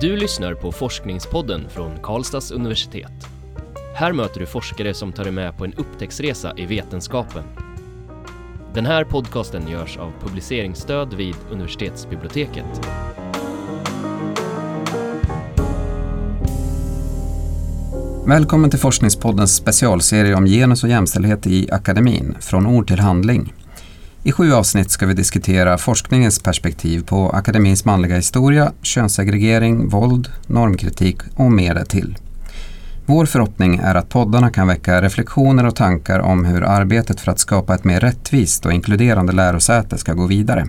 Du lyssnar på Forskningspodden från Karlstads universitet. Här möter du forskare som tar dig med på en upptäcktsresa i vetenskapen. Den här podcasten görs av publiceringsstöd vid universitetsbiblioteket. Välkommen till Forskningspoddens specialserie om genus och jämställdhet i akademin, från ord till handling. I sju avsnitt ska vi diskutera forskningens perspektiv på akademins manliga historia, könssegregering, våld, normkritik och mer därtill. Vår förhoppning är att poddarna kan väcka reflektioner och tankar om hur arbetet för att skapa ett mer rättvist och inkluderande lärosäte ska gå vidare.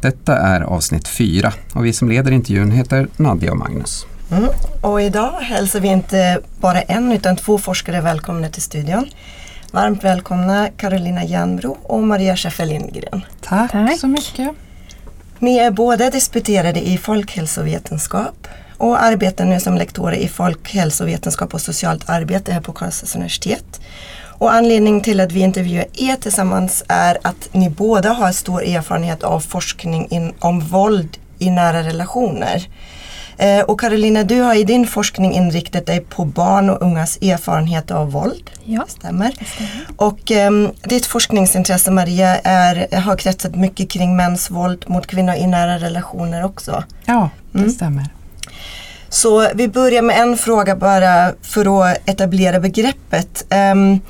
Detta är avsnitt fyra och vi som leder intervjun heter Nadja och Magnus. Mm. Och idag hälsar vi inte bara en utan två forskare välkomna till studion. Varmt välkomna Carolina Järnbro och Maria Schäffer Lindgren. Tack, Tack så mycket. Ni är båda disputerade i folkhälsovetenskap och arbetar nu som lektorer i folkhälsovetenskap och socialt arbete här på Karlstads universitet. Och anledningen till att vi intervjuar er tillsammans är att ni båda har stor erfarenhet av forskning in, om våld i nära relationer. Eh, och Carolina, du har i din forskning inriktat dig på barn och ungas erfarenhet av våld. Ja, stämmer. Det stämmer. Och um, ditt forskningsintresse Maria är, har kretsat mycket kring mäns våld mot kvinnor i nära relationer också. Ja, det mm. stämmer. Så vi börjar med en fråga bara för att etablera begreppet. Um,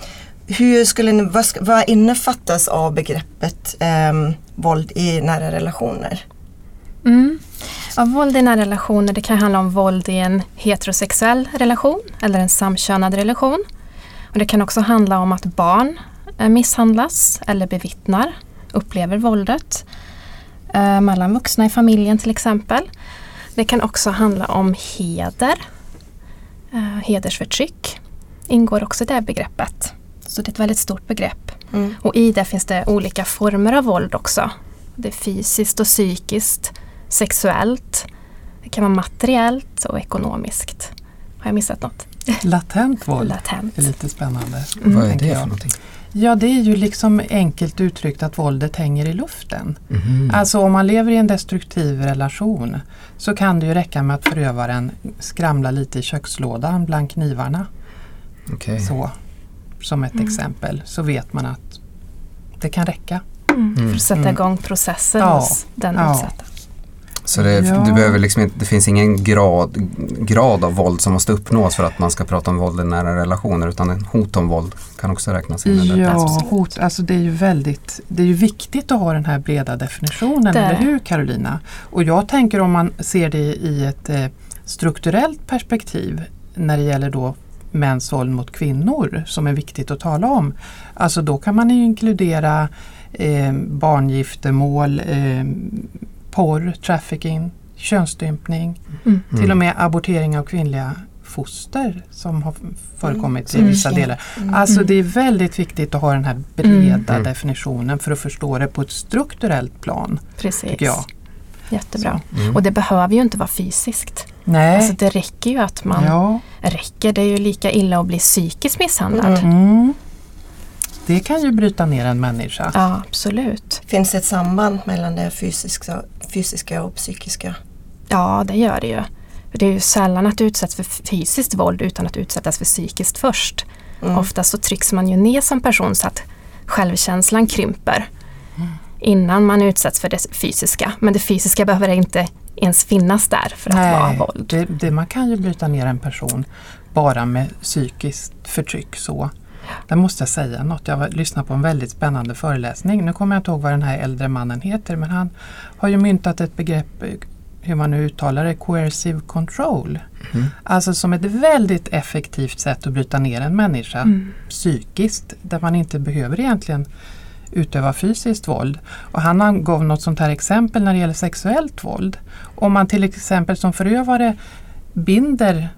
hur skulle ni, vad, vad innefattas av begreppet um, våld i nära relationer? Mm. Ja, våld i nära relationer det kan handla om våld i en heterosexuell relation eller en samkönad relation. Och det kan också handla om att barn eh, misshandlas eller bevittnar, upplever våldet eh, mellan vuxna i familjen till exempel. Det kan också handla om heder, eh, hedersförtryck ingår också i det begreppet. Så det är ett väldigt stort begrepp. Mm. Och i det finns det olika former av våld också. Det är fysiskt och psykiskt sexuellt. Det kan vara materiellt och ekonomiskt. Har jag missat något? Latent våld Latent. är lite spännande. Mm. Vad är det för någonting? Ja det är ju liksom enkelt uttryckt att våldet hänger i luften. Mm. Alltså om man lever i en destruktiv relation så kan det ju räcka med att förövaren skramlar lite i kökslådan bland knivarna. Okay. Så, som ett mm. exempel så vet man att det kan räcka. Mm. För att sätta mm. igång processen ja. hos den ja. utsatta. Så det, ja. du behöver liksom det finns ingen grad, grad av våld som måste uppnås för att man ska prata om våld i nära relationer utan en hot om våld kan också räknas in i det. Ja, hot, alltså det är ju väldigt, det är ju viktigt att ha den här breda definitionen, det. eller hur Carolina? Och jag tänker om man ser det i ett eh, strukturellt perspektiv när det gäller då mäns våld mot kvinnor som är viktigt att tala om. Alltså då kan man inkludera eh, barngiftermål, eh, porr, trafficking, könsstympning, mm. till och med abortering av kvinnliga foster som har förekommit mm. i vissa delar. Mm. Alltså det är väldigt viktigt att ha den här breda mm. definitionen för att förstå det på ett strukturellt plan. Precis. jag. Jättebra. Mm. Och det behöver ju inte vara fysiskt. Nej. Alltså det räcker ju att man ja. räcker. Det är ju lika illa att bli psykiskt misshandlad. Mm det kan ju bryta ner en människa. Ja, absolut. Finns det ett samband mellan det fysiska, fysiska och psykiska? Ja, det gör det ju. Det är ju sällan att du utsätts för fysiskt våld utan att utsättas för psykiskt först. Mm. Oftast så trycks man ju ner som person så att självkänslan krymper mm. innan man utsätts för det fysiska. Men det fysiska behöver inte ens finnas där för att Nej, vara våld. Det, det, man kan ju bryta ner en person bara med psykiskt förtryck så. Där måste jag säga något. Jag lyssnade på en väldigt spännande föreläsning. Nu kommer jag inte ihåg vad den här äldre mannen heter men han har ju myntat ett begrepp hur man nu uttalar det, coercive control. Mm. Alltså som ett väldigt effektivt sätt att bryta ner en människa mm. psykiskt där man inte behöver egentligen utöva fysiskt våld. Och han angav något sånt här exempel när det gäller sexuellt våld. Om man till exempel som förövare binder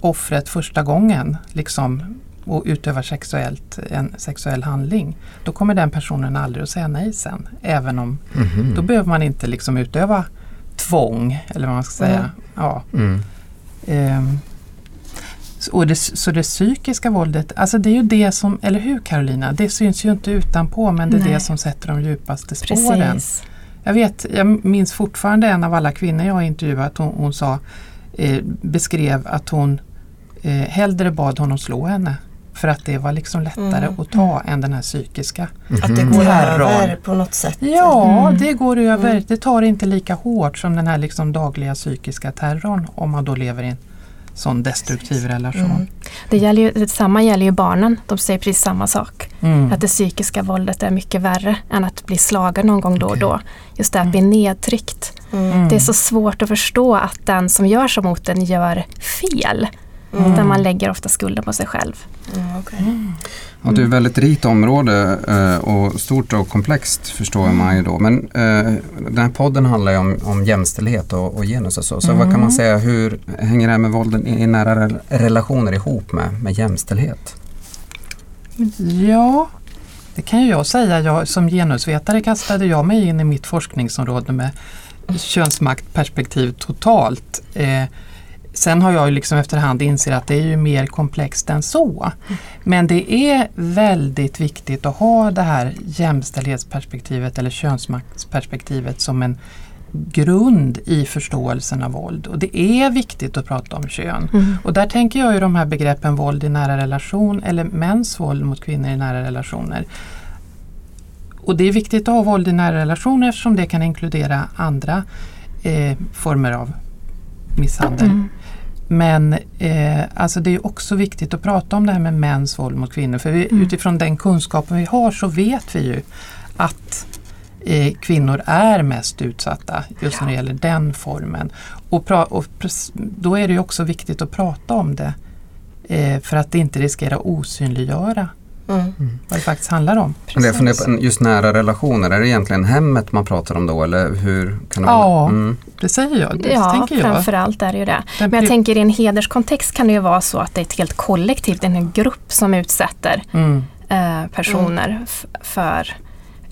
offret första gången, liksom och utövar sexuellt, en sexuell handling, då kommer den personen aldrig att säga nej sen. Även om, mm -hmm. då behöver man inte liksom utöva tvång, eller vad man ska säga. Mm. Ja. Mm. Um, och det, så det psykiska våldet, alltså det är ju det som, eller hur Carolina? Det syns ju inte utanpå men det är nej. det som sätter de djupaste spåren. Precis. Jag vet, jag minns fortfarande en av alla kvinnor jag har intervjuat. Hon, hon sa, eh, beskrev att hon eh, hellre bad honom slå henne. För att det var liksom lättare Mm. att ta än den här psykiska. Att det går Terrorn. över på något sätt. Ja, Mm. det går över. Det tar inte lika hårt som den här liksom dagliga psykiska terrorn om man då lever i en sån destruktiv relation. Mm. Det gäller ju, detsamma gäller ju barnen. De säger precis samma sak. Mm. Att det psykiska våldet är mycket värre än att bli slagen någon gång då och då. Just det att bli nedtryckt. Mm. Det är så svårt att förstå att den som gör så mot en gör fel. Mm. Där man lägger ofta skulden på sig själv. Mm, okej. Ja, det är ett väldigt rikt område eh, och stort och komplext förstår man ju då. Men eh, den här podden handlar ju om, om jämställdhet och, och genus och så. Så vad kan man säga, hur hänger det här med våld i nära rel- relationer ihop med, med jämställdhet? Ja, det kan ju jag säga. Jag, som genusvetare kastade jag mig in i mitt forskningsområde med könsmaktperspektiv totalt. Eh, sen har jag ju liksom efterhand insett att det är ju mer komplext än så. Men det är väldigt viktigt att ha det här jämställdhetsperspektivet eller könsmaktsperspektivet som en grund i förståelsen av våld. Och det är viktigt att prata om kön. Mm. Och där tänker jag ju de här begreppen våld i nära relation eller mäns våld mot kvinnor i nära relationer. Och det är viktigt att ha våld i nära relationer eftersom det kan inkludera andra eh, former av misshandel. Mm. Men eh, alltså det är också viktigt att prata om det här med mäns våld mot kvinnor. För vi, Mm. utifrån den kunskapen vi har så vet vi ju att eh, kvinnor är mest utsatta just när det gäller den formen. Och, pra, och pres- då är det ju också viktigt att prata om det eh, för att det inte riskerar att osynliggöra Mm. vad det faktiskt handlar om. På, just nära relationer, är det egentligen hemmet man pratar om då eller hur kan det Ja. vara? Mm. Det säger jag, det Ja, tänker jag. framförallt är det ju det. Den Men jag tänker i en hederskontext kan det ju vara så att det är ett helt kollektiv, en grupp som utsätter mm. eh, personer f- för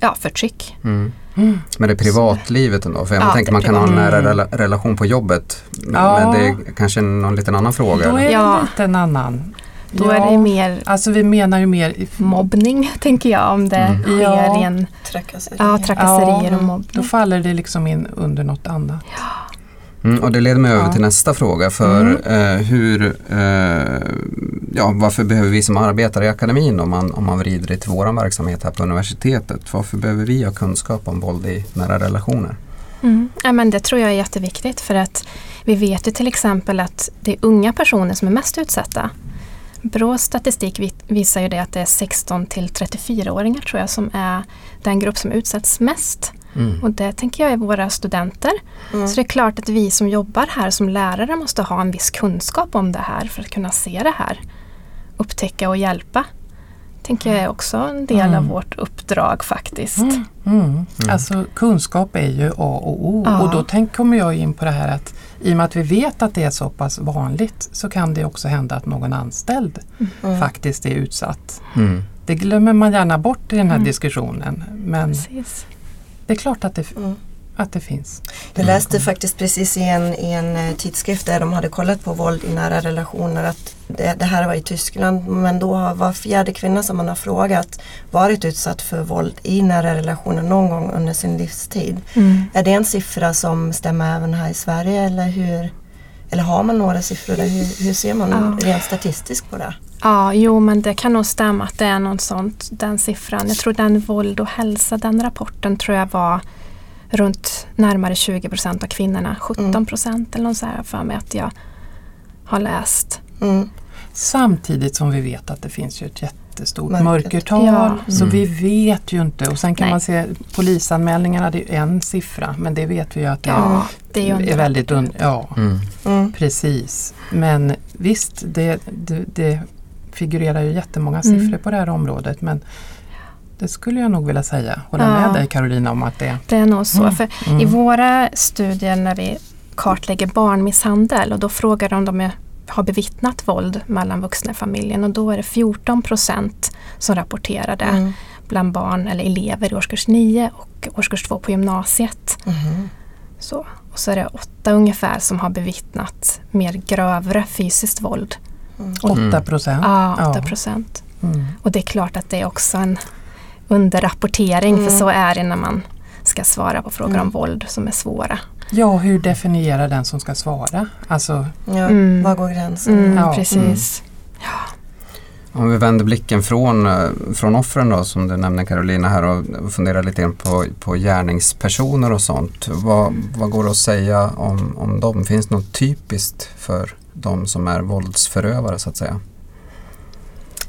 ja, förtryck. Mm. Mm. Men det är privatlivet ändå? För jag Ja, tänker man kan ha en nära Mm. rela- relation på jobbet. Men, Ja. men det är kanske någon liten annan fråga? Då eller? är Ja. det lite en annan. Då Ja, är det mer Alltså vi menar ju mer i- mobbning, tänker jag, om det Mm. sker Ja. en Trakasserier. ja, trakasserier och Ja, mobbning. Då faller det liksom in under något annat. Mm, och det leder mig över till nästa fråga. För Mm. eh, hur, eh, ja, varför behöver vi som arbetar i akademin, om man, om man vrider det till vår verksamhet här på universitetet, varför behöver vi ha kunskap om våld i nära relationer? Mm. Ja, men det tror jag är jätteviktigt för att vi vet ju till exempel att det är unga personer som är mest utsatta. Brås statistik vi- visar ju det att det är 16 till 34-åringar tror jag som är den grupp som utsätts mest. Mm. Och det tänker jag är våra studenter. Mm. Så det är klart att vi som jobbar här som lärare måste ha en viss kunskap om det här för att kunna se det här. Upptäcka och hjälpa. Tänker jag är också en del av Mm. vårt uppdrag faktiskt. Mm. Mm. Alltså kunskap är ju A och O Ja. och då tänk, kommer jag in på det här att i och med att vi vet att det är så pass vanligt så kan det också hända att någon anställd Mm. faktiskt är utsatt. Mm. Det glömmer man gärna bort i den här Mm. diskussionen men Precis. det är klart att det, Mm. Att det finns. Jag läste faktiskt precis i en, i en eh, tidskrift där de hade kollat på våld i nära relationer att det, det här var i Tyskland men då har var fjärde kvinna som man har frågat varit utsatt för våld i nära relationer någon gång under sin livstid. Mm. Är det en siffra som stämmer även här i Sverige eller hur? Eller har man några siffror där? Hur, hur ser man Ja. rent statistiskt på det? Ja, jo men det kan nog stämma att det är något sånt, den siffran. Jag tror den våld och hälsa, den rapporten tror jag var runt närmare 20 procent av kvinnorna. 17 procent eller något så här för mig att jag har läst. Mm. Samtidigt som vi vet att det finns ju ett jättestort Mörker- mörkertal. Ja. Så Mm. vi vet ju inte. Och sen kan Nej. man se polisanmälningarna, det är ju en siffra men det vet vi ju att det Ja, det är är väldigt un- Ja, Mm. Mm. precis. Men visst, det, det, det figurerar ju jättemånga Mm. siffror på det här området men det skulle jag nog vilja säga. Hålla Ja. med dig Carolina om att det Det är nog så. Mm. För Mm. I våra studier när vi kartlägger barnmisshandel och då frågar de om de är, har bevittnat våld mellan vuxna i familjen och då är det 14 procent som rapporterade Mm. bland barn eller elever i årskurs 9 och årskurs 2 på gymnasiet. Mhm. Så. Och så är det åtta ungefär som har bevittnat mer grövre fysiskt våld. Mm. 8 procent. Ja, 8 procent. Mm. Och det är klart att det är också en underrapportering Mm. för så är det när man ska svara på frågor om våld som är svåra. Ja, hur definierar den som ska svara? Alltså, Ja, Mm. Var går gränsen? Mm, Ja, precis. Om vi vänder blicken från, eh, från offren då, som du nämnde Carolina här och funderar lite grann på, på gärningspersoner och sånt. Vad, vad går det att säga om, om dem? Finns det något typiskt för de som är våldsförövare så att säga?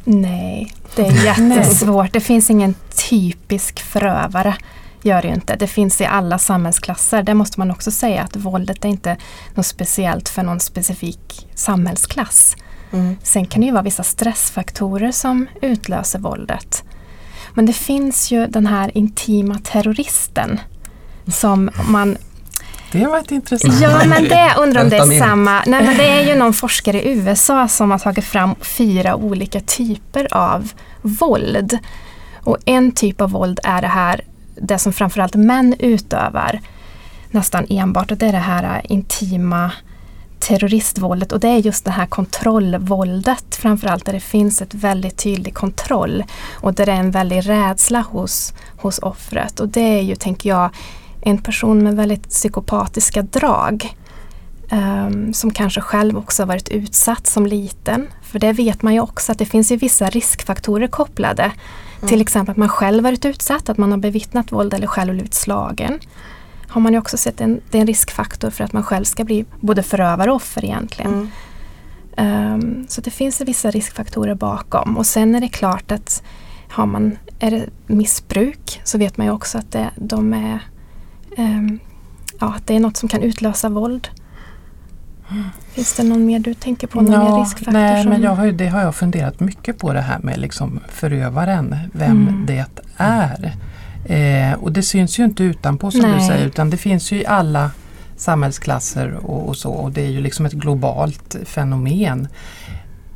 Nej, det är jättesvårt. Det finns ingen typisk förövare. Gör det inte. Det finns i alla samhällsklasser. Det måste man också säga att våldet är inte något speciellt för någon specifik samhällsklass. Mm. Sen kan det ju vara vissa stressfaktorer som utlöser våldet. Men det finns ju den här intima terroristen som man det var ett intressant. Ja, men det undrar om det är samma. Nej, men det är ju någon forskare i USA som har tagit fram fyra olika typer av våld. Och en typ av våld är det här, det som framförallt män utövar nästan enbart och det är det här intima terroristvåldet och det är just det här kontrollvåldet framförallt där det finns ett väldigt tydlig kontroll och där det är en väldig rädsla hos, hos offret och det är ju, tänker jag, en person med väldigt psykopatiska drag. ehm, som kanske själv också har varit utsatt som liten. För det vet man ju också att det finns ju vissa riskfaktorer kopplade. Till exempel att man själv varit utsatt, att man har bevittnat våld eller själv blivit slagen. Har man ju också sett en, det är en riskfaktor för att man själv ska bli både förövare och offer egentligen. Mm. Ehm, så det finns vissa riskfaktorer bakom. Och sen är det klart att har man, är det missbruk så vet man ju också att det, de är, ja, att det är något som kan utlösa våld. Finns det någon mer du tänker på? Någon mer riskfaktor? nej, som, men jag har, ju- det har jag funderat mycket på det här med liksom förövaren, vem Mm. det är. Eh, och det syns ju inte utanpå som du Nej. säger utan det finns ju i alla samhällsklasser och, och så och det är ju liksom ett globalt fenomen.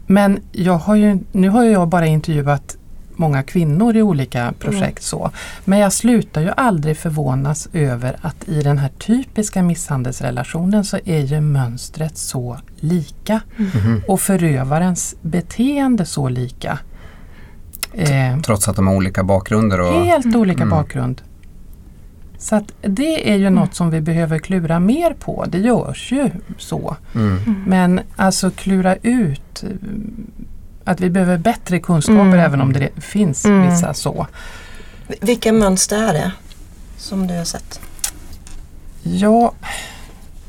Men jag har ju, nu har ju jag bara intervjuat många kvinnor i olika projekt så. Men jag slutar ju aldrig förvånas över att i den här typiska misshandelsrelationen så är ju mönstret så lika. Mhm. Och förövarens beteende så lika. Eh, Trots att de har olika bakgrunder och helt olika Mm. bakgrund. Så att det är ju något som vi behöver klura mer på. Det görs ju så. mm. Men alltså klura ut att vi behöver bättre kunskaper Mm. även om det finns Mm. vissa så. Vilka mönster är det som du har sett? Ja,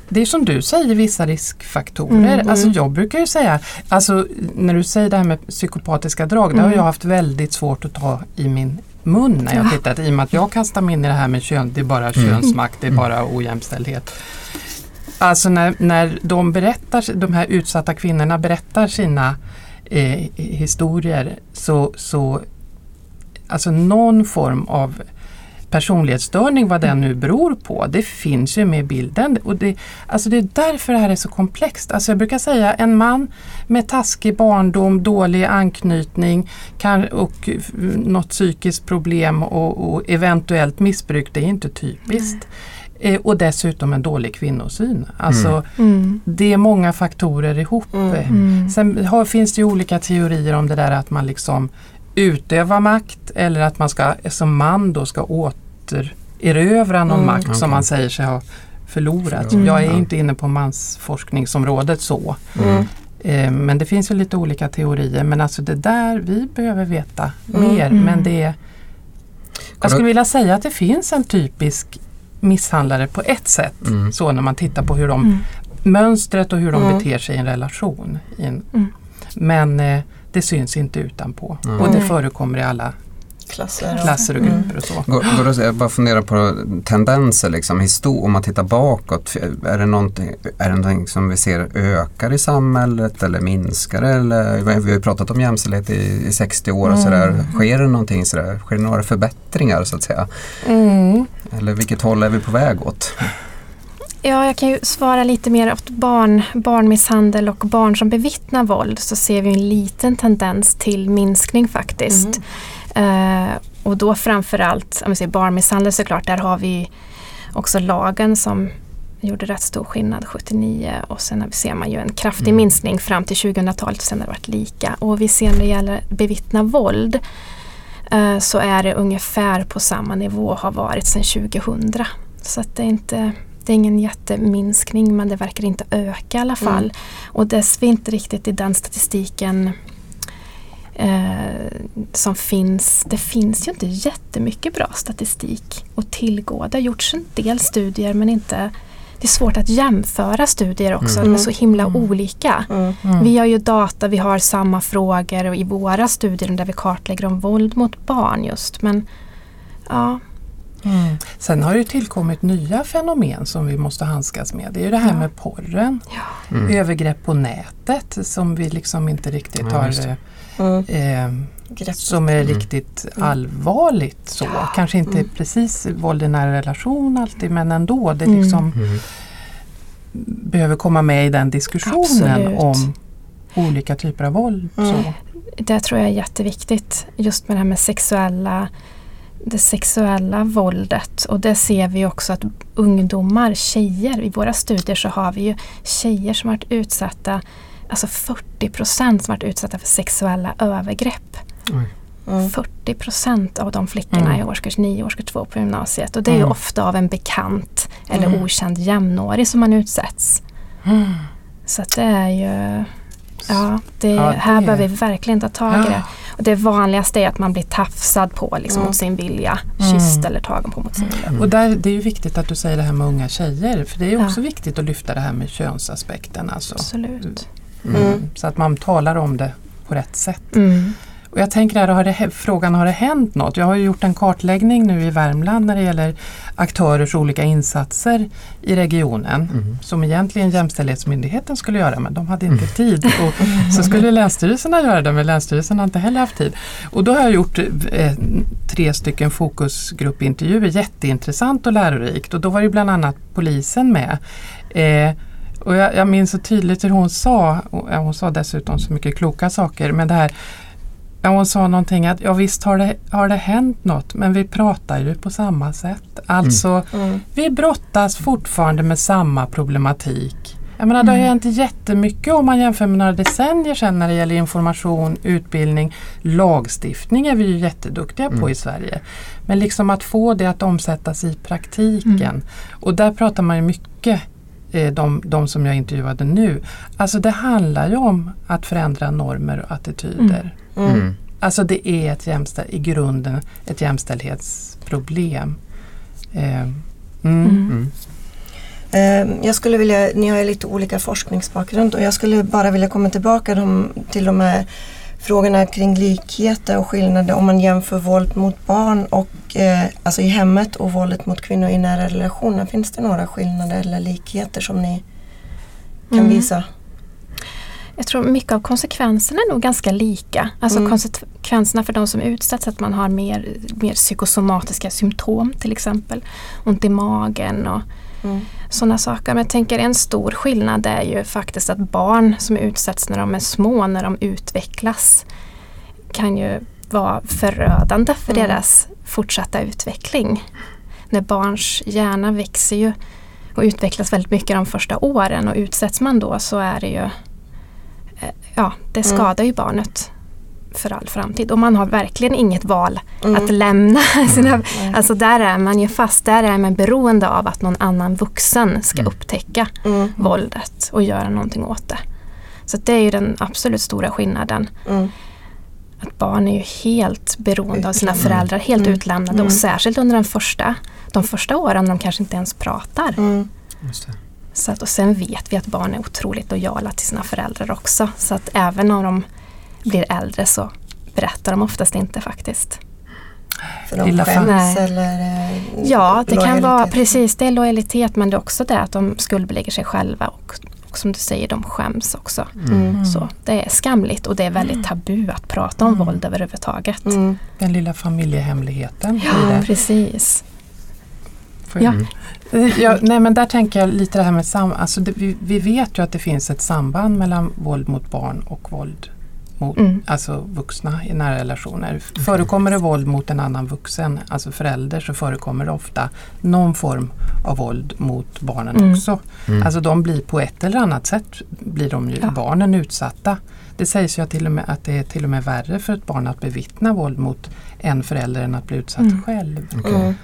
det är som du säger vissa riskfaktorer. Mm, Alltså mm. jag brukar ju säga, alltså när du säger det här med psykopatiska drag, det har Mm. jag haft väldigt svårt att ta i min mun när jag Ja. tittat. I och med att jag kastar mig in i det här med kön, det är bara Mm. könsmakt, det är bara ojämställdhet. Alltså när, när de berättar, de här utsatta kvinnorna berättar sina eh, historier så, så alltså någon form av personlighetsstörning, vad den nu beror på, det finns ju med i bilden. Och det, alltså det är därför det här är så komplext. Alltså jag brukar säga en man med taskig barndom, dålig anknytning kan, och något psykiskt problem och, och eventuellt missbruk, det är inte typiskt. Eh, och dessutom en dålig kvinnosyn. Alltså Mm. det är många faktorer ihop. Mm. Eh, Mm. Sen har, finns det ju olika teorier om det där att man liksom utövar makt eller att man ska som man då ska återerövra någon Mm. makt Okej. som man säger sig ha förlorat. Mm. Jag är inte inne på mansforskningsområdet så. Mm. Eh, men det finns ju lite olika teorier men alltså det där, vi behöver veta Mm. mer. Mm. Men det är, jag skulle vilja säga att det finns en typisk misshandlare på ett sätt. Mm. Så när man tittar på hur de Mm. mönstret och hur de Mm. beter sig i en relation. I en, Mm. Men eh, det syns inte utanpå. Mm. Och det förekommer i alla Klasser och... klasser och Mm. grupper och så. Går, går det, jag bara funderar på tendenser, liksom, histor- om man tittar bakåt. Är det, någonting, är det någonting som vi ser ökar i samhället eller minskar? Eller, vi har ju pratat om jämställdhet i, i 60 år och Mm. sådär. Sker det någonting sådär? Sker det några förbättringar så att säga? Mm. Eller vilket håll är vi på väg åt? Ja, jag kan ju svara lite mer åt barn, barnmisshandel och barn som bevittnar våld så ser vi en liten tendens till minskning faktiskt. Eh, och då framförallt, om vi säger barnmisshandel såklart, där har vi också lagen som gjorde rätt stor skillnad 79 och sen ser man ju en kraftig Mm. minskning fram till 2000-talet och sen har det varit lika. Och vi ser när det gäller bevittna våld eh, så är det ungefär på samma nivå har varit sedan 2000. Så att det är inte det är ingen jätteminskning men det verkar inte öka i alla fall. Mm. Och det ser vi inte riktigt i den statistiken eh, som finns. Det finns ju inte jättemycket bra statistik att tillgå. Det har gjorts en del studier men inte det är svårt att jämföra studier också, mm. de är så himla mm. olika. Mm. mm. Vi har ju data, vi har samma frågor i våra studier där vi kartlägger om våld mot barn just. Men ja, Mm. Sen har det tillkommit nya fenomen som vi måste handskas med. Det är ju det här ja. med porren. Ja. Mm. Övergrepp på nätet som vi liksom inte riktigt ja, har mm. eh, som är mm. riktigt mm. allvarligt. Så. Kanske inte mm. precis våld i nära relation alltid men ändå. Det liksom behöver komma med i den diskussionen Absolut. om olika typer av våld. Så. Det tror jag är jätteviktigt. Just med det här med sexuella det sexuella våldet och det ser vi också att ungdomar, tjejer, i våra studier så har vi ju tjejer som varit utsatta, alltså 40 procent som varit utsatta för sexuella övergrepp. Mm. 40 procent av de flickorna mm. i årskurs 9 och årskurs 2 på gymnasiet och det är mm. ju ofta av en bekant eller mm. okänd jämnårig som man utsätts. Mm. Så att det är ju Ja, det, ja, det här behöver vi verkligen ta tag i det. Och det vanligaste är att man blir tafsad på liksom, mm. mot sin vilja. Mm. Kysst eller tagen på mot sin vilja. Mm. Och där, det är ju viktigt att du säger det här med unga tjejer. För det är också ja. viktigt att lyfta det här med könsaspekten. Alltså. Absolut. Mm. mm. Så att man talar om det på rätt sätt. Mm. Och jag tänker här, har det, frågan har det hänt något? Jag har gjort en kartläggning nu i Värmland när det gäller aktörers olika insatser i regionen mm. som egentligen Jämställdhetsmyndigheten skulle göra men de hade inte mm. tid. Och så skulle länsstyrelserna göra det men länsstyrelsen har inte heller haft tid. Och då har jag gjort eh, tre stycken fokusgruppintervjuer, jätteintressant och lärorikt och då var det bland annat polisen med. Eh, och jag, jag minns så tydligt hur hon sa, och hon sa dessutom så mycket kloka saker, men det här Ja, hon sa någonting att ja visst har det, har det hänt något men vi pratar ju på samma sätt. Alltså mm. Mm. vi brottas fortfarande med samma problematik. Jag menar, det har mm. hänt jättemycket om man jämför med några decennier sedan när det gäller information, utbildning, lagstiftning är vi ju jätteduktiga på mm. i Sverige. Men liksom att få det att omsättas i praktiken. Mm. Och där pratar man ju mycket de, de som jag intervjuade nu. Alltså det handlar ju om att förändra normer och attityder. Mm. mm. Alltså det är ett jämställ, i grunden ett jämställdhetsproblem. Eh, mm. Mm. Eh, jag skulle vilja, ni har ju lite olika forskningsbakgrund och jag skulle bara vilja komma tillbaka de, till de här frågorna kring likheter och skillnader om man jämför våld mot barn och eh, alltså i hemmet och våldet mot kvinnor i nära relationer. Finns det några skillnader eller likheter som ni kan mm. visa? Jag tror mycket av konsekvenserna är nog ganska lika. Alltså mm. konsekvenserna för de som utsätts, att man har mer, mer psykosomatiska symptom till exempel. Ont i magen och mm. sådana saker. Men jag tänker en stor skillnad är ju faktiskt att barn som utsätts när de är små, när de utvecklas, kan ju vara förödande för mm. deras fortsatta utveckling. När barns hjärna växer ju och utvecklas väldigt mycket de första åren och utsätts man då så är det ju ja, det mm. skadar mm. ju barnet för all framtid. Och man har verkligen inget val mm. att lämna. Sina, mm. Alltså där är man ju fast, där är man beroende av att någon annan vuxen ska mm. upptäcka mm. våldet och göra någonting åt det. Så det är ju den absolut stora skillnaden. Mm. Att barn är ju helt beroende av sina föräldrar, helt mm. utlämnade och särskilt under den första, de första åren när de kanske inte ens pratar. Så att, och sen vet vi att barn är otroligt lojala till sina föräldrar också. Så att även om de blir äldre så berättar de oftast inte faktiskt. För de skäms eller eh, Ja, det lojalitet. kan vara precis det är lojalitet men det är också det att de skuldbelägger sig själva och, och som du säger, de skäms också. Mm. Så Det är skamligt och det är väldigt mm. tabu att prata om mm. våld överhuvudtaget. Mm. Den lilla familjehemligheten. Ja, precis. Ja. Ja, nej men där tänker jag lite det här med sam alltså det, vi, vi, vet ju att det finns ett samband mellan våld mot barn och våld mot Mm. alltså vuxna i nära relationer. Förekommer det våld mot en annan vuxen, alltså förälder, så förekommer det ofta någon form av våld mot barnen Mm. också. Mm. Alltså de blir på ett eller annat sätt blir de ju, Ja. barnen utsatta. Det sägs ju till och med, att det är till och med värre för ett barn att bevittna våld mot en förälder än att bli utsatt Mm. själv. Mm.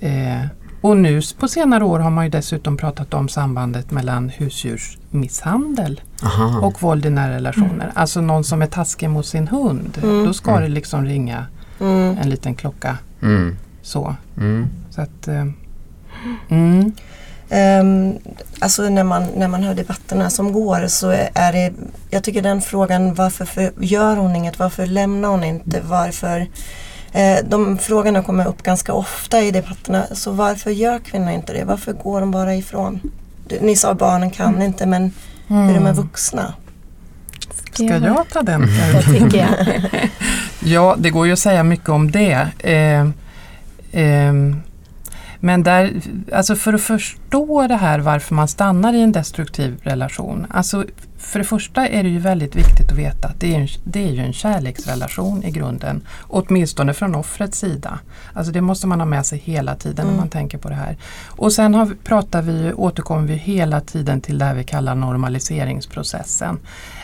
Eh, och nu på senare år har man ju dessutom pratat om sambandet mellan husdjursmisshandel Aha. och våld i nära relationer. Alltså någon som är taskig mot sin hund. Mm. Då ska Mm. det liksom ringa Mm. en liten klocka. Mm. Så, Mm. så att, eh, mm, Ehm, alltså när man, när man hör debatterna som går så är det, jag tycker den frågan varför för, gör hon inget, varför lämnar hon inte, varför de frågorna kommer upp ganska ofta i debatterna. Så varför gör kvinnor inte det? Varför går de bara ifrån? Ni sa barnen kan inte men hur är det med vuxna? Ska jag ta den? Det tycker jag. Ja, det går ju att säga mycket om det. Eh, ehm, men där, alltså för att förstå det här varför man stannar i en destruktiv relation. Alltså för det första är det ju väldigt viktigt att veta att det är, en, det är ju en kärleksrelation i grunden. Åtminstone från offrets sida. Alltså det måste man ha med sig hela tiden när Mm. man tänker på det här. Och sen har vi, pratar vi, återkommer vi hela tiden till det här vi kallar normaliseringsprocessen.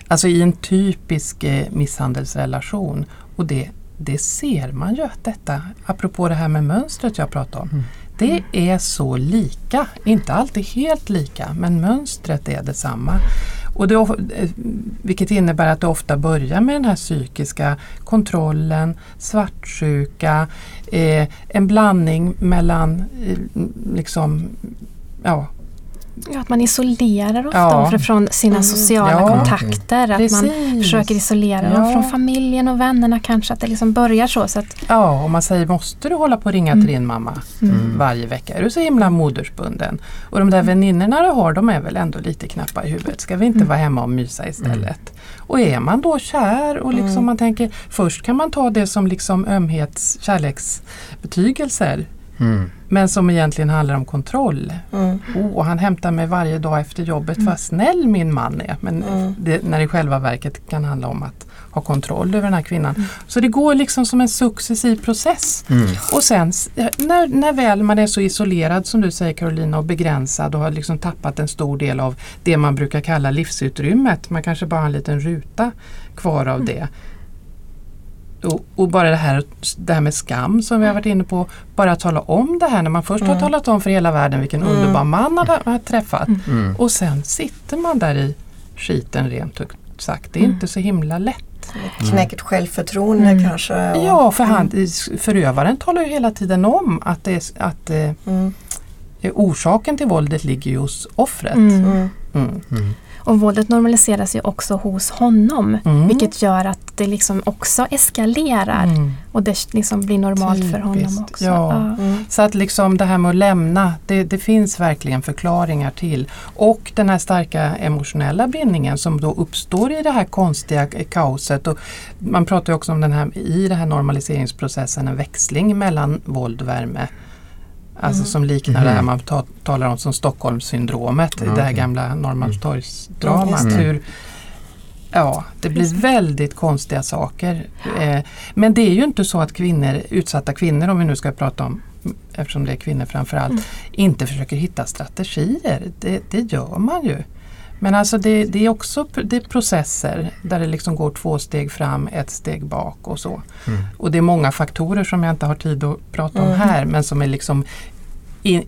Alltså i en typisk eh, misshandelsrelation. Och det, det ser man ju att detta, apropå det här med mönstret jag pratade om. Det är så lika, inte alltid helt lika, men mönstret är detsamma. Och det, eh, vilket innebär att det ofta börjar med den här psykiska kontrollen, svartsjuka, eh, en blandning mellan eh, liksom, ja, Ja, att man isolerar ofta Ja. offer från sina Mm. sociala Ja. kontakter. Att man Precis. försöker isolera Ja. dem från familjen och vännerna kanske. Att det liksom börjar så. så att, Ja, och man säger måste du hålla på och ringa Mm. till din mamma mm. varje vecka? Är du så himla modersbunden? Och de där väninnorna du har, de är väl ändå lite knappa i huvudet. Ska vi inte Mm. vara hemma och mysa istället? Och är man då kär och liksom Mm. man tänker, först kan man ta det som liksom ömhets kärleksbetygelser. Mm. Men som egentligen handlar om kontroll. Mm. Oh, och han hämtar mig varje dag efter jobbet, vad snäll min man är. Men Mm. det, när det i själva verket kan handla om att ha kontroll över den här kvinnan. Mm. Så det går liksom som en successiv process. Mm. Och sen s- när, när väl man är så isolerad som du säger Carolina och begränsad och har liksom tappat en stor del av det man brukar kalla livsutrymmet. Man kanske bara har en liten ruta kvar av det. Och, och bara det här, det här med skam som vi har varit inne på. Bara tala om det här när man först har Mm. talat om för hela världen vilken Mm. underbar man man har, har träffat. Mm. Mm. Och sen sitter man där i skiten rent ut sagt. Det är Mm. inte så himla lätt. Ett knäckt självförtroende Mm. kanske. och- Ja, för han, förövaren talar ju hela tiden om att, det är, att eh, Mm. orsaken till våldet ligger ju hos offret. Och våldet normaliseras ju också hos honom. Mm. Vilket gör att det liksom också eskalerar. Mm. Och det liksom blir normalt för honom Typiskt, också. ja. Mm. Så att liksom det här med att lämna, det, det finns verkligen förklaringar till. Och den här starka emotionella bindningen som då uppstår i det här konstiga kaoset. Och man pratar ju också om den här, i den här normaliseringsprocessen en växling mellan våld och värme. Alltså Mm. som liknar det här Mhm. man ta, talar om som Stockholmssyndromet, Ja, det här gamla Norrmalmstorgsdramat. Mm, hur, ja, det blir väldigt konstiga saker. Eh, men det är ju inte så att kvinnor, utsatta kvinnor om vi nu ska prata om eftersom det är kvinnor framförallt, Mm. inte försöker hitta strategier. Det, det gör man ju. Men alltså det, det är också det är processer där det liksom går två steg fram, ett steg bak och så. Mm. Och det är många faktorer som jag inte har tid att prata om Mm. här men som är liksom in,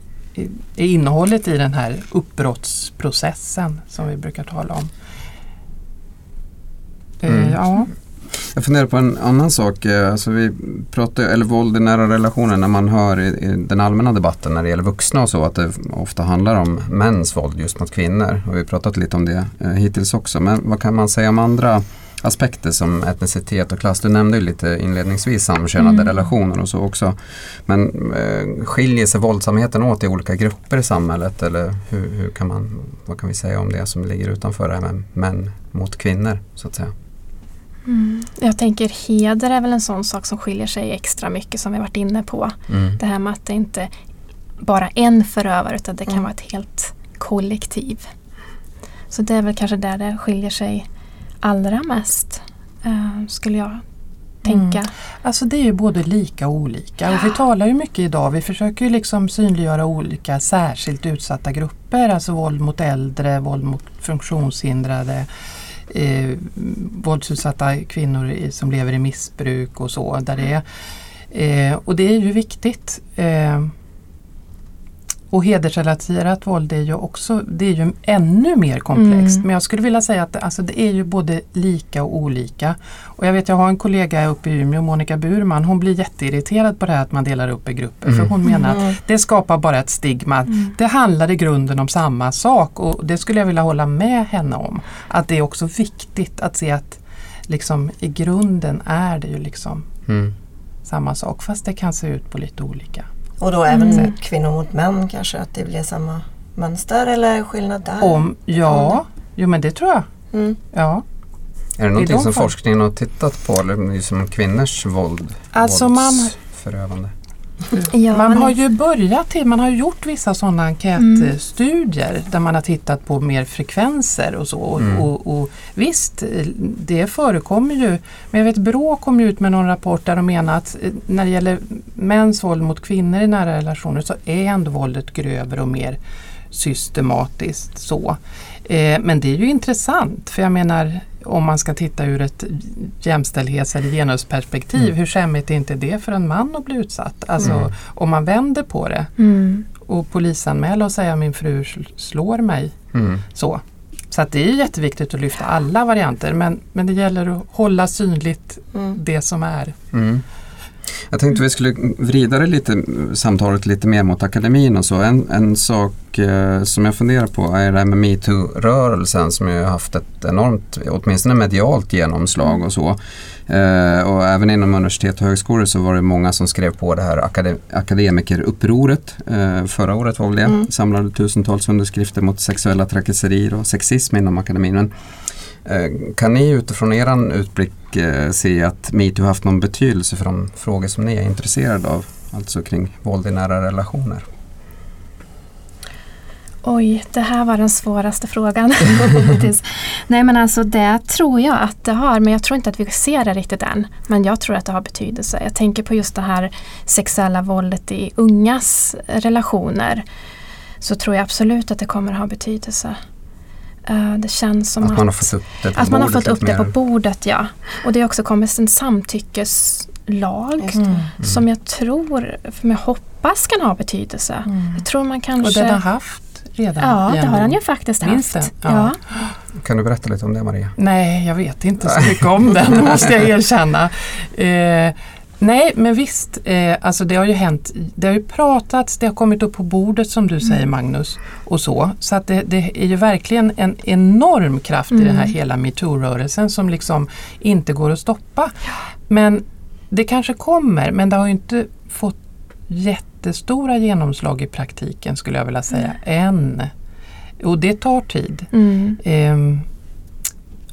är innehållet i den här uppbrottsprocessen som vi brukar tala om. Eh, Mm. Ja. Jag funderar på en annan sak. eh, Alltså vi pratar, eller våld i nära relationer när man hör i, i den allmänna debatten när det gäller vuxna och så att det ofta handlar om mäns våld just mot kvinnor. Och vi har pratat lite om det eh, hittills också. Men vad kan man säga om andra aspekter som etnicitet och klass? Du nämnde ju lite inledningsvis samkönade Mm. relationer och så också. Men eh, skiljer sig våldsamheten åt i olika grupper i samhället? Eller hur, hur kan man, vad kan vi säga om det som ligger utanför det här med män mot kvinnor så att säga? Mm. Jag tänker heder är väl en sån sak som skiljer sig extra mycket som vi varit inne på. Mm. Det här med att det inte bara en förövare utan det kan Mm. vara ett helt kollektiv. Så det är väl kanske där det skiljer sig allra mest. eh, skulle jag tänka. Mm. Alltså det är ju både lika och olika. Och vi talar ju mycket idag, vi försöker ju liksom synliggöra olika särskilt utsatta grupper. Alltså våld mot äldre, våld mot funktionshindrade, eh, våldsutsatta kvinnor i, som lever i missbruk och så. Där det är, eh, och det är ju viktigt. Eh, och hedersrelaterat våld är ju också det är ju ännu mer komplext. Mm. Men jag skulle vilja säga att alltså, det är ju både lika och olika. Och jag vet jag har en kollega uppe i Umeå, Monica Burman, hon blir jätteirriterad på det här att man delar upp i grupper. Mm. För hon menar mm. att det skapar bara ett stigma. Mm. Det handlar i grunden om samma sak och det skulle jag vilja hålla med henne om. Att det är också viktigt att se att liksom, i grunden är det ju liksom mm. samma sak fast det kan se ut på lite olika och då även mm. kvinnor mot män kanske, att det blir samma mönster eller skillnad där? Om, ja, jo men det tror jag. Mm. Ja. Är det någonting som forskningen har tittat på, eller liksom kvinnors våld? Alltså man, Ja, man har ju börjat till, man har gjort vissa sådana enkätstudier mm. där man har tittat på mer frekvenser och så. Mm. Och, och, visst, det förekommer ju. Men jag vet Brå kom ut med någon rapport där de menar att eh, när det gäller mäns våld mot kvinnor i nära relationer så är ändå våldet grövre och mer systematiskt så. Eh, men det är ju intressant för jag menar om man ska titta ur ett jämställdhets eller genusperspektiv, mm. hur skämmigt är inte det för en man att bli utsatt? Alltså mm. om man vänder på det mm. och polisanmäla och säga min fru slår mig. Mm. Så. Så att det är jätteviktigt att lyfta alla varianter men, men det gäller att hålla synligt mm. det som är. Jag tänkte vi skulle vrida det lite, samtalet lite mer mot akademin och så. En, en sak eh, som jag funderar på är det här med metoo-rörelsen som ju haft ett enormt, åtminstone medialt genomslag och så. Eh, och även inom universitet och högskolor så var det många som skrev på det här akade, akademikerupproret. Eh, förra året var väl det, mm. samlade tusentals underskrifter mot sexuella trakasserier och sexism inom akademin. Men, Eh, kan ni utifrån er utblick eh, se att metoo haft någon betydelse för de frågor som ni är intresserade av? Alltså kring våld i nära relationer? Oj, det här var den svåraste frågan. Nej men alltså det tror jag att det har, men jag tror inte att vi ser det riktigt än. Men jag tror att det har betydelse. Jag tänker på just det här sexuella våldet i ungas relationer. Så tror jag absolut att det kommer att ha betydelse. Uh, det känns som att, att man har fått upp det på, har fått upp det på bordet. Ja. Och det har också kommit en samtyckeslag mm. som jag tror, som jag hoppas kan ha betydelse. Mm. Jag tror man kanske... Och den har haft redan? Ja, det har han ju faktiskt Minst haft. Ja. ja. Kan du berätta lite om det Maria? Nej, jag vet inte så mycket om den, måste jag erkänna. Eh, Nej, men visst. Eh, alltså det har ju hänt. Det har ju pratats, det har kommit upp på bordet som du säger mm. Magnus. och Så Så att det, det, är ju verkligen en enorm kraft mm. i den här mm. hela metoo-rörelsen som liksom inte går att stoppa. Men det kanske kommer, men det har ju inte fått jättestora genomslag i praktiken skulle jag vilja säga, mm. än. Och det tar tid. Eh,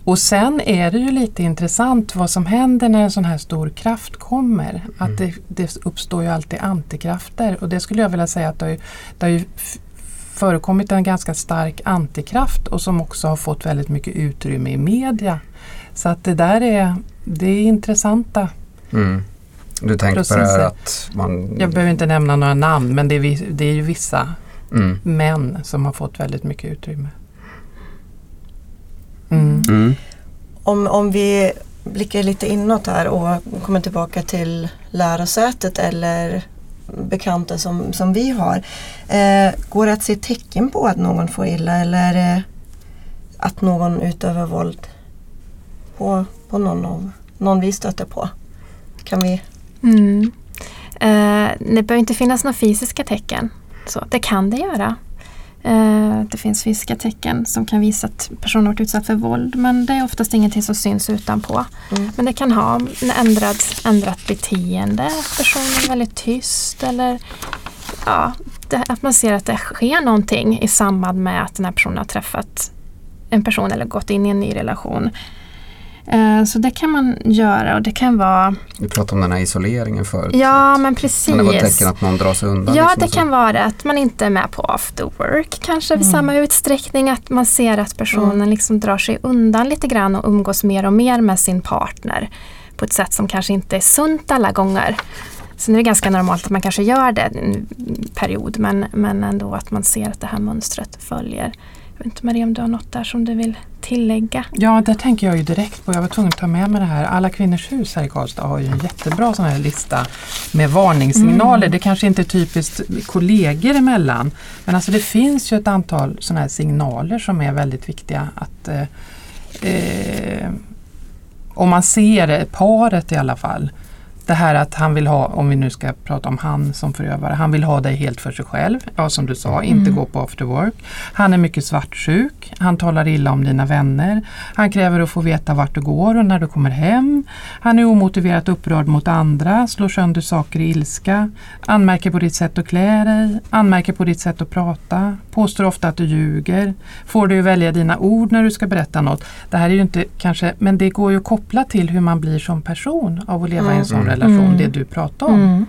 och sen är det ju lite intressant vad som händer när en sån här stor kraft kommer. Mm. Att det, det, uppstår ju alltid antikrafter och det skulle jag vilja säga att det har, ju, det har ju förekommit en ganska stark antikraft och som också har fått väldigt mycket utrymme i media. Så att det där är, det är intressanta mm. Du tänker processer. på det här att man... Jag behöver inte nämna några namn men det är, det är ju vissa mm. män som har fått väldigt mycket utrymme. Mm. Mm. Om, om vi blickar lite inåt här och kommer tillbaka till lärosätet eller bekanta som, som vi har. Eh, går det att se tecken på att någon får illa eller eh, att någon utövar våld på, på någon, av, någon vi stöter på? Kan vi? Mm. Eh, det behöver inte finnas några fysiska tecken. Så det kan det göra. Eh, det finns fysiska tecken som kan visa att personen varit utsatt för våld men det är oftast ingenting som syns utanpå. Mm. Men det kan ha en ändrad, ändrat beteende, personen är väldigt tyst eller ja, det, att man ser att det sker någonting i samband med att den här personen har träffat en person eller gått in i en ny relation. Eh, Så det kan man göra och det kan vara Vi pratade om den här isoleringen förut. Ja men precis. Kan det vara tecken att någon drar sig undan? Ja, liksom, det kan vara. Att man inte är med på after work kanske i Mm. samma utsträckning. Att man ser att personen liksom drar sig undan lite grann och umgås mer och mer med sin partner på ett sätt som kanske inte är sunt alla gånger. Sen är det ganska normalt att man kanske gör det en period men, men ändå att man ser att det här mönstret följer. Jag vet inte Maria om du har något där som du vill tillägga? Ja, där tänker jag ju direkt på, jag var tvungen att ta med mig det här, Alla Kvinnors Hus här i Karlstad har ju en jättebra sån här lista med varningssignaler. Det kanske inte är typiskt kollegor emellan, men alltså det finns ju ett antal sådana här signaler som är väldigt viktiga att eh, eh, om man ser det, paret i alla fall, det här att han vill ha, om vi nu ska prata om han som förövare, han vill ha dig helt för sig själv. Ja, som du sa, inte gå på after work. Han är mycket svartsjuk. Han talar illa om dina vänner. Han kräver att få veta vart du går och när du kommer hem. Han är omotiverat upprörd mot andra, slår sönder saker i ilska, anmärker på ditt sätt att klä dig, anmärker på ditt sätt att prata, påstår ofta att du ljuger, får dig att välja dina ord när du ska berätta något. Det här är ju inte kanske, men det går ju att koppla till hur man blir som person av att leva i en sån Mm. Relation, Mm. det du pratar om.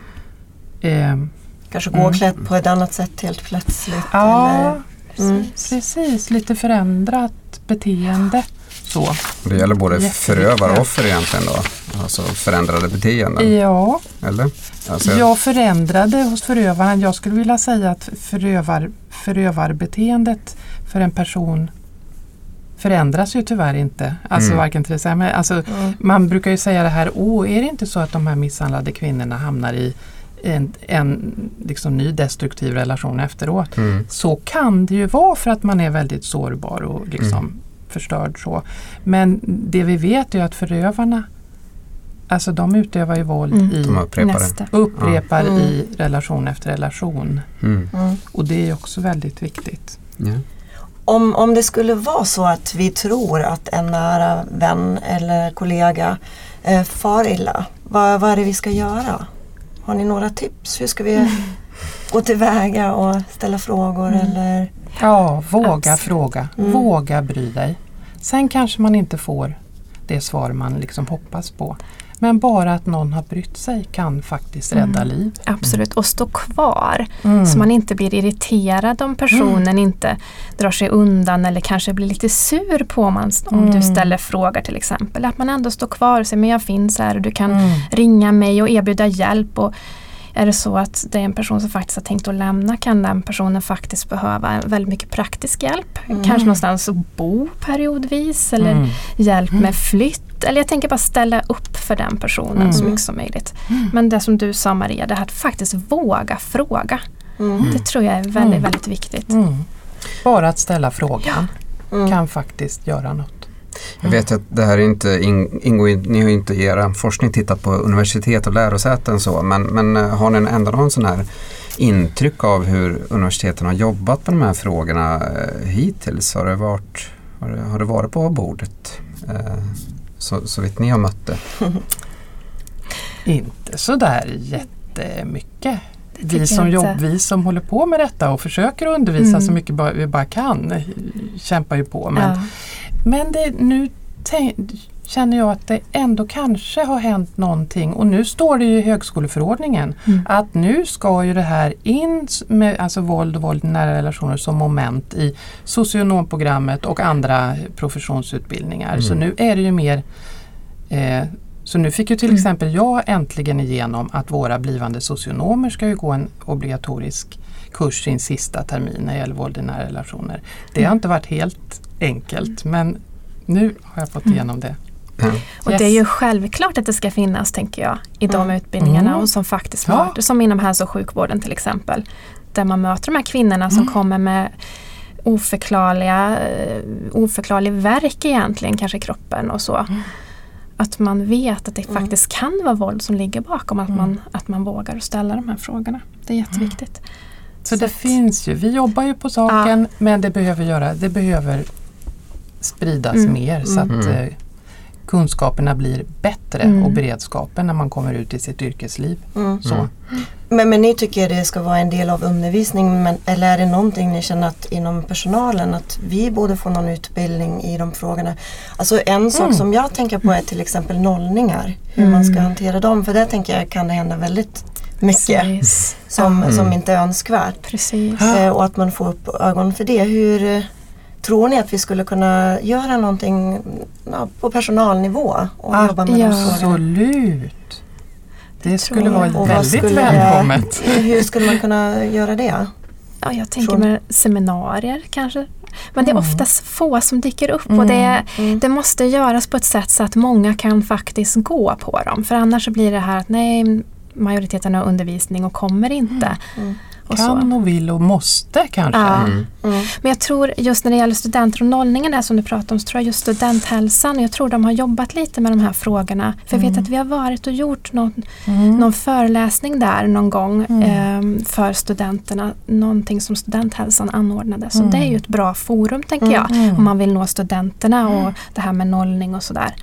Mm. Eh, Kanske gå Mm. klädd på ett annat sätt helt plötsligt. ja, Eller, mm. precis. Lite förändrat beteende. Så. Det gäller både förövare och offer egentligen då? Alltså förändrade beteenden, Ja, eller? Alltså, jag förändrade hos förövaren. Jag skulle vilja säga att förövar, förövarbeteendet för en person förändras ju tyvärr inte. Alltså Mm. varken till det sämre. Alltså, Mm. Man brukar ju säga det här, åh är det inte så att de här misshandlade kvinnorna hamnar i en, en liksom ny destruktiv relation efteråt? Mm. Så kan det ju vara för att man är väldigt sårbar och liksom Mm. förstörd så. Men det vi vet är att förövarna, alltså de utövar ju våld Mm. i, De upprepar. Nästa. upprepar Mm. i relation efter relation. Mm. Mm. Och det är också väldigt viktigt. Ja. Om, om det skulle vara så att vi tror att en nära vän eller kollega eh, far illa, vad, vad är det vi ska göra? Har ni några tips? Hur ska vi gå tillväga och ställa frågor Mm. eller? Ja, våga Absolut. fråga, Mm. våga bry dig. Sen kanske man inte får det svar man liksom hoppas på. Men bara att någon har brytt sig kan faktiskt rädda Mm. liv. Absolut, och stå kvar. Mm. Så man inte blir irriterad om personen inte drar sig undan eller kanske blir lite sur på man, om Mm. du ställer frågor till exempel. Att man ändå står kvar och säger men jag finns här och du kan Mm. ringa mig och erbjuda hjälp. Och är det så att det är en person som faktiskt har tänkt att lämna kan den personen faktiskt behöva väldigt mycket praktisk hjälp. Mm. Kanske någonstans att bo periodvis eller Mm. hjälp med flytt. Eller jag tänker bara ställa upp för den personen Mm. så mycket som möjligt. Men det som du sa Maria, det här att faktiskt våga fråga. Mm. Det tror jag är väldigt, Mm. väldigt viktigt. Mm. Bara att ställa frågan Mm. kan faktiskt göra något. Jag vet att det här är inte in, ingår, ni har inte i era forskning tittat på universitet och lärosäten så, men, men eh, har ni ändå någon sån här intryck av hur universiteten har jobbat med de här frågorna eh, hittills? Har det varit, har det, har det varit på bordet? Så, så vitt ni har mött det? Inte sådär jättemycket. Vi som, jobb, vi som håller på med detta och försöker undervisa Mm. så mycket vi bara kan kämpar ju på. Men, Ja. men det, nu tänk, känner jag att det ändå kanske har hänt någonting och nu står det ju i högskoleförordningen Mm. att nu ska ju det här in med alltså våld och våld i nära relationer som moment i socionomprogrammet och andra professionsutbildningar. Så Mm. nu är det ju mer eh, så nu fick ju till Mm. exempel jag äntligen igenom att våra blivande socionomer ska ju gå en obligatorisk kurs sin sista termin när det gäller våld i nära relationer. Det har Mm. inte varit helt enkelt men nu har jag fått Mm. igenom det. Ja. Och Yes. det är ju självklart att det ska finnas, tänker jag, i de Mm. utbildningarna Mm. och som faktiskt Ja. möter, som inom hälso och sjukvården till exempel. Där man möter de här kvinnorna som Mm. kommer med oförklarliga, eh, oförklarlig verk egentligen kanske i kroppen och så. Mm. Att man vet att det Mm. faktiskt kan vara våld som ligger bakom, att, Mm. man, att man vågar ställa de här frågorna. Det är jätteviktigt. Så Så det att- finns ju, vi jobbar ju på saken men det behöver, göra, det behöver spridas Mm. mer så Mm. att Mm. Kunskaperna blir bättre Mm. och beredskapen när man kommer ut i sitt yrkesliv. Mm. Så. Mm. Men, men ni tycker det ska vara en del av undervisningen men, eller är det någonting ni känner att inom personalen att vi borde få någon utbildning i de frågorna? Alltså en sak Mm. som jag tänker på är till exempel nollningar. Hur man ska hantera dem för där tänker jag kan det hända väldigt mycket Precis. som, Mm. som inte är önskvärt. Precis. Eh, och att man får upp ögon för det. Hur tror ni att vi skulle kunna göra någonting ja, på personalnivå och Ah, jobba med ja. Absolut! Det skulle vara väldigt skulle- välkommet. Hur skulle man kunna göra det? Ja, jag tänker Från- med seminarier kanske. Men det är Mm. oftast få som dyker upp Mm. och det, Mm. det måste göras på ett sätt så att många kan faktiskt gå på dem. För annars så blir det här att nej, majoriteten har undervisning och kommer inte. Mm. Och så. Kan och vill och måste kanske. Ja. Mm. Mm. Men jag tror just när det gäller studenter och nollningen där som du pratade om så tror jag just studenthälsan, jag tror de har jobbat lite med de här frågorna. För jag vet att vi har varit och gjort någon, Mm. någon föreläsning där någon gång Mm. ehm, för studenterna. Någonting som studenthälsan anordnade. Så Mm. det är ju ett bra forum tänker jag. Mm. Om man vill nå studenterna och det här med nollning och sådär.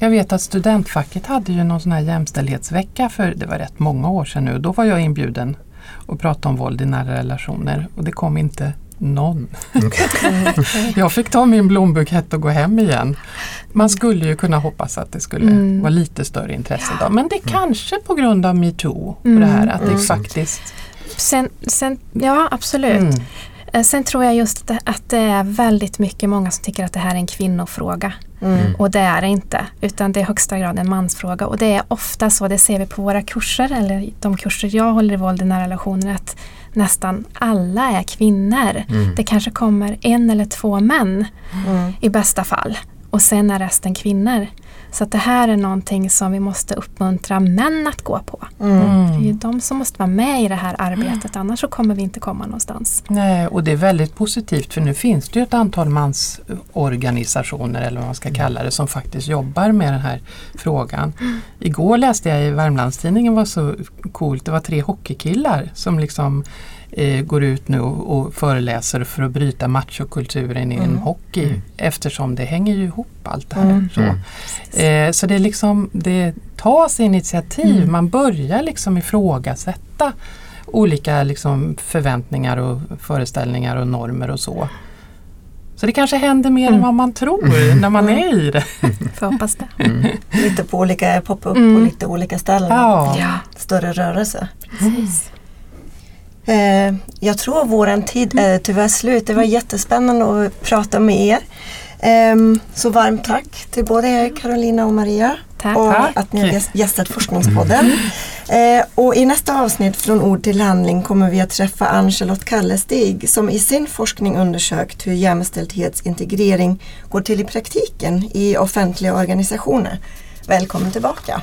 Jag vet att studentfacket hade ju någon sån här jämställdhetsvecka för det var rätt många år sedan nu. Då var jag inbjuden och prata om våld i nära relationer och det kom inte någon. jag fick ta min blombukett och gå hem igen. Man skulle ju kunna hoppas att det skulle Mm. vara lite större intresse idag. Men det är kanske på grund av metoo och Mm. det här att det Mm. faktiskt... Sen, sen, ja, absolut. Mm. Eh, Sen tror jag just att det är väldigt mycket många som tycker att det här är en kvinnofråga. Mm. Och det är det inte. Utan det är högsta grad en mansfråga. Och det är ofta så, det ser vi på våra kurser, eller de kurser jag håller i våld i nära relationer, att nästan alla är kvinnor. Mm. Det kanske kommer en eller två män Mm. i bästa fall. Och sen är resten kvinnor. Så att det här är någonting som vi måste uppmuntra män att gå på. Mm. Det är ju Mm. de som måste vara med i det här arbetet, annars så kommer vi inte komma någonstans. Nej, och det är väldigt positivt för nu finns det ju ett antal mansorganisationer eller vad man ska kalla det som faktiskt jobbar med den här frågan. Igår läste jag i Värmlandstidningen var så coolt, det var tre hockeykillar som liksom eh, går ut nu och, och föreläser för att bryta machokulturen inom Mm. hockey Mm. eftersom det hänger ju ihop allt det här. Mm. Så. Mm. Eh, så det är liksom, det tas initiativ, Mm. man börjar liksom ifrågasätta olika liksom förväntningar och föreställningar och normer och så. Så det kanske händer mer än Mm. vad man tror när man är i det. Får hoppas det. Mm. Lite på olika, poppa upp Mm. på lite olika ställen. Ja. Ja, Större rörelse. precis. Eh, jag tror våran tid är tyvärr slut. Det var jättespännande att prata med er. Ehm, så varmt tack till både er, Carolina och Maria. Tack. och Tack. att ni har gäst- gästat Forskningspodden. Eh, och i nästa avsnitt från ord till handling kommer vi att träffa Ann-Charlotte Kallestig som i sin forskning undersökt hur jämställdhetsintegrering går till i praktiken i offentliga organisationer. Välkommen tillbaka!